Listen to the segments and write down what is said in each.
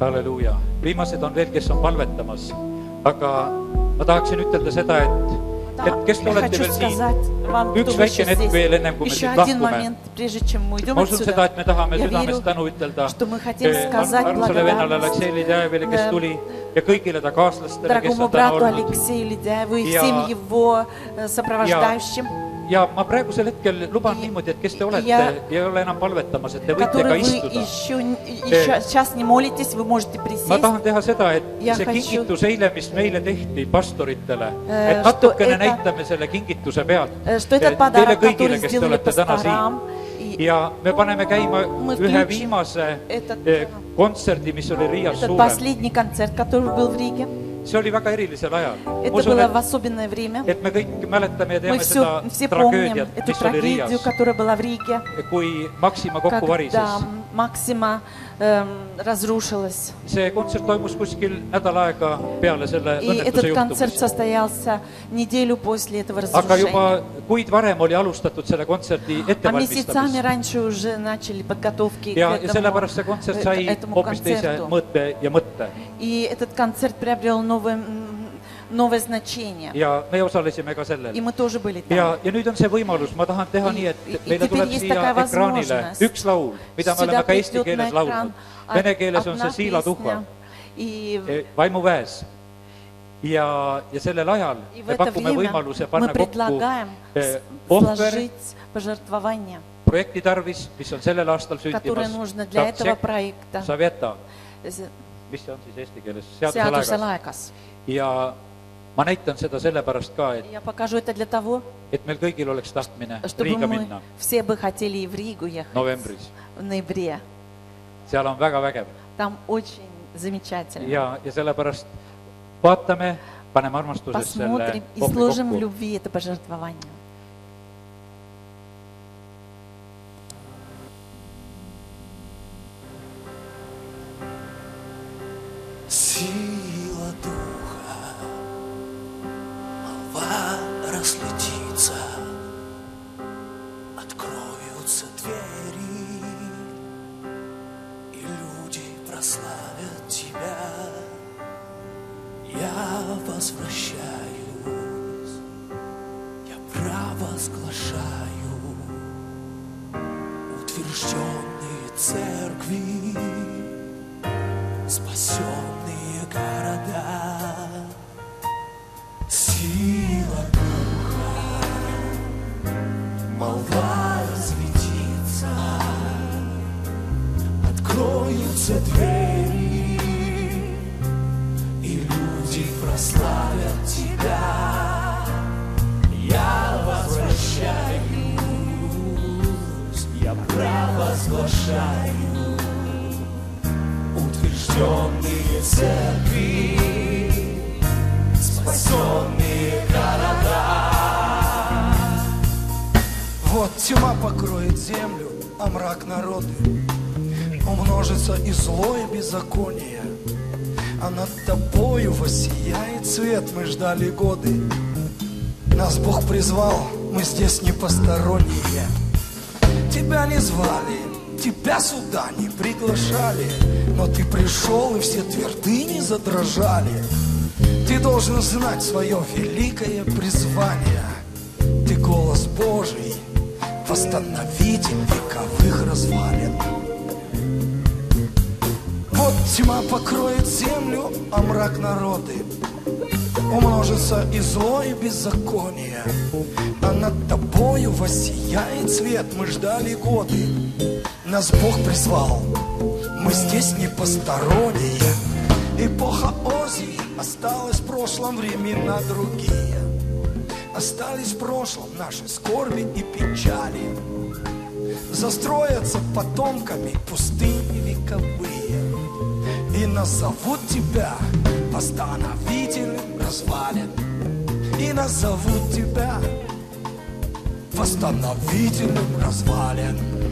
halleluuja. viimased on veel, kes on palvetamas, aga ma tahaksin ütelda seda, et et kes te olete veel siin? üks väike hetk veel ennem kui me siit lahkume. ma usun seda, et me tahame südamest tänu ütelda armsale э, vennale Aleksei Lidjajevile, kes tuli ja kõigile ta kaaslastele, kes on täna olnud. ja, ja и Я- всем его э, сопровождающим, ja ma praegusel hetkel luban niimoodi, et kes te olete Ja- ja ei ole enam palvetamas, et te võite ka которые вы istuda. еще, еще сейчас не молитесь, вы можете ma присесть. tahan teha seda, et Ja see хочу- kingitus eile, mis meile tehti pastoritele, Äh, et natukene что это- näitame selle kingituse pealt Э, Что этот teile подарок, kõigile, который kes te сделали olete täna пасторам, siin. и ja me paneme käima Мы ühe включим viimase этот, eh, kontserdi, mis oli Riias этот suurem. See oli väga erilisel ajal. usun, et et me kõik mäletame ja teame все, seda tragöödiat, mis oli Riias, kui Maxima kokku varises. эм, разрушилась. see kontsert toimus kuskil nädal aega peale selle И õnnetuse этот концерт juhtumist. состоялся неделю после этого aga juba разрушения. kuid varem oli alustatud selle kontserdi А месяцами ettevalmistamist раньше уже начали подготовки ja, к ja этому, sellepärast see kontsert э, sai этому hoopis teise концерту. mõõte ja mõtte новое, м, новое значение. ja me osalesime ka sellel. И мы тоже были там. ja , ja nüüd on see võimalus , ma tahan teha И- nii , et и- и meile теперь tuleb есть siia такая ekraanile возможность. üks laul , mida me Сюда oleme ka eesti придет на keeles экран laulnud . од- Vene keeles on одна see Siila песня, tuhva И vaimuväes . ja , ja sellel ajal И в me это pakume время võimaluse мы panna kokku предлагаем eh, с- ohver сложить пожертвования, projekti tarvis , mis on sellel aastal которые sündimas . нужно для этого проекта. Saveta , С- mis see on siis eesti keeles ? Seaduse seaduse laegas . laegas. ja ma näitan seda sellepärast ka, et et meil kõigil oleks tahtmine Riiga minna. novembris. seal on väga vägev. ja, ja sellepärast vaatame, paneme armastusest selle kohvi kokku. Возвращаюсь, я провозглашаю утвержденные церкви спасенные города, провозглашаю утвержденные церкви, спасенные города. Вот тьма покроет землю, а мрак народы. Умножится и зло, и беззаконие. А над тобою воссияет свет, мы ждали годы. Нас Бог призвал, мы здесь не посторонние. Тебя не звали, тебя сюда не приглашали. Но ты пришел, и все твердыни задрожали. Ты должен знать свое великое призвание. Ты голос Божий, восстановитель вековых развалин. Вот тьма покроет землю, а мрак народы. Умножится и зло, и беззаконие. А над тобою воссияет свет, мы ждали годы. Нас Бог призвал, мы здесь не посторонние. Эпоха Ози осталась в прошлом, времена другие. Остались в прошлом наши скорби и печали. Застроятся потомками пустыни вековые. И назовут тебя восстановителем развалин. И назовут тебя восстановителем развалин.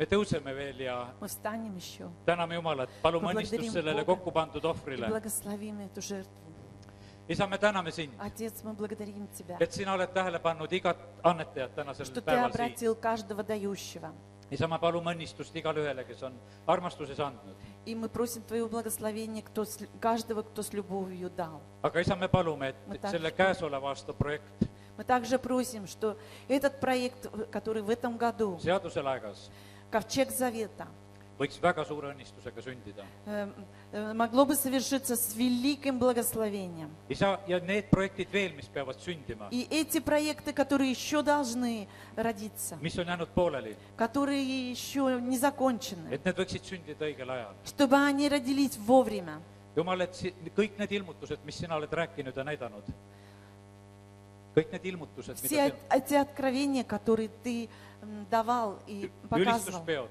me tõuseme veel ja Мы встанем еще täname Jumalat , palume Ma õnnistust благодарим sellele Бога. kokku pandud и ohvrile . благословим эту жертву. isa , me täname sind , Отец, мы благодарим Тебя, et sina oled tähele pannud igat annetajat tänasel что Ты päeval siin . обратил каждого дающего. isa , me palume õnnistust igale ühele , kes on armastuses andnud . И мы просим Твоего благословения кто с- каждого, кто с любовью дал. aga isa , me palume , Ma et tahaks- selle käesoleva aasta projekt Мы также просим, что этот проект, который в этом году, seaduselaegas Ковчег Завета, võiks väga suure õnnistusega sündida. э, э, могло бы совершиться с великим благословением. ja need projektid veel, mis peavad sündima, И эти проекты, которые еще должны родиться, mis on jäänud pooleli, которые еще не закончены, et need võiksid sündida õigel ajal. чтобы они родились vовремя. jumal, et kõik need ilmutused, mis sina oled rääkinud ja näidanud, Все эти откровения, которые ты давал и показывал,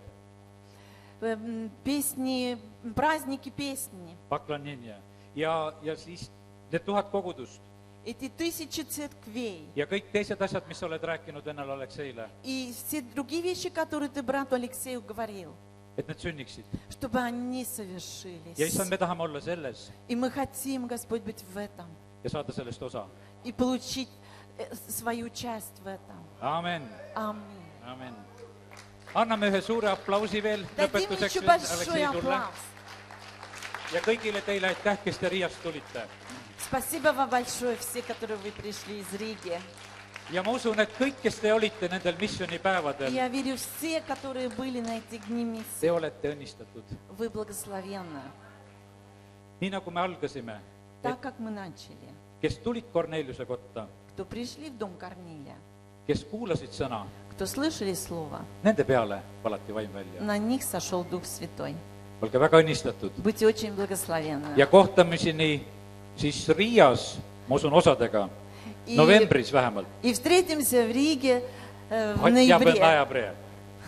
Эм, песни, праздники песни, paklanjenja ja, ja siis need tuhat kogudust. Эти тысячи церквей. Ja kõik teised asjad, mis sa oled rääkinud ennal Alekseile, и все другие вещи, которые ты брату Алексею говорил, et need sünniksid. чтобы они ja совершились. issand, me tahame olla selles. И мы хотим, Господь, быть в этом. Ja saada sellest osa. и получить свою часть в этом. amen, Аминь. amen. anname ühe suure aplausi veel Дадим lõpetuseks еще veel большой Aleksei sulle ja kõigile teile aitäh, kes te Riiast tulite. Спасибо вам большое, все, которые вы пришли из Риги. ja ma usun, et kõik, kes te olite nendel missioonipäevadel, te olete õnnistatud. nii nagu me algasime, начали, kes tulid Korneliuse kotta , кто пришли в дом Корнилия, kes kuulasid sõna , кто слышали Слово, nende peale valati vaim välja . на них сошел Дух Святой. olge väga õnnistatud Будьте очень благословенны. ja kohtamiseni siis Riias , ma usun osadega , И, novembris vähemalt . и встретимся в Риге э, в хотя бы ноябре. ноябре .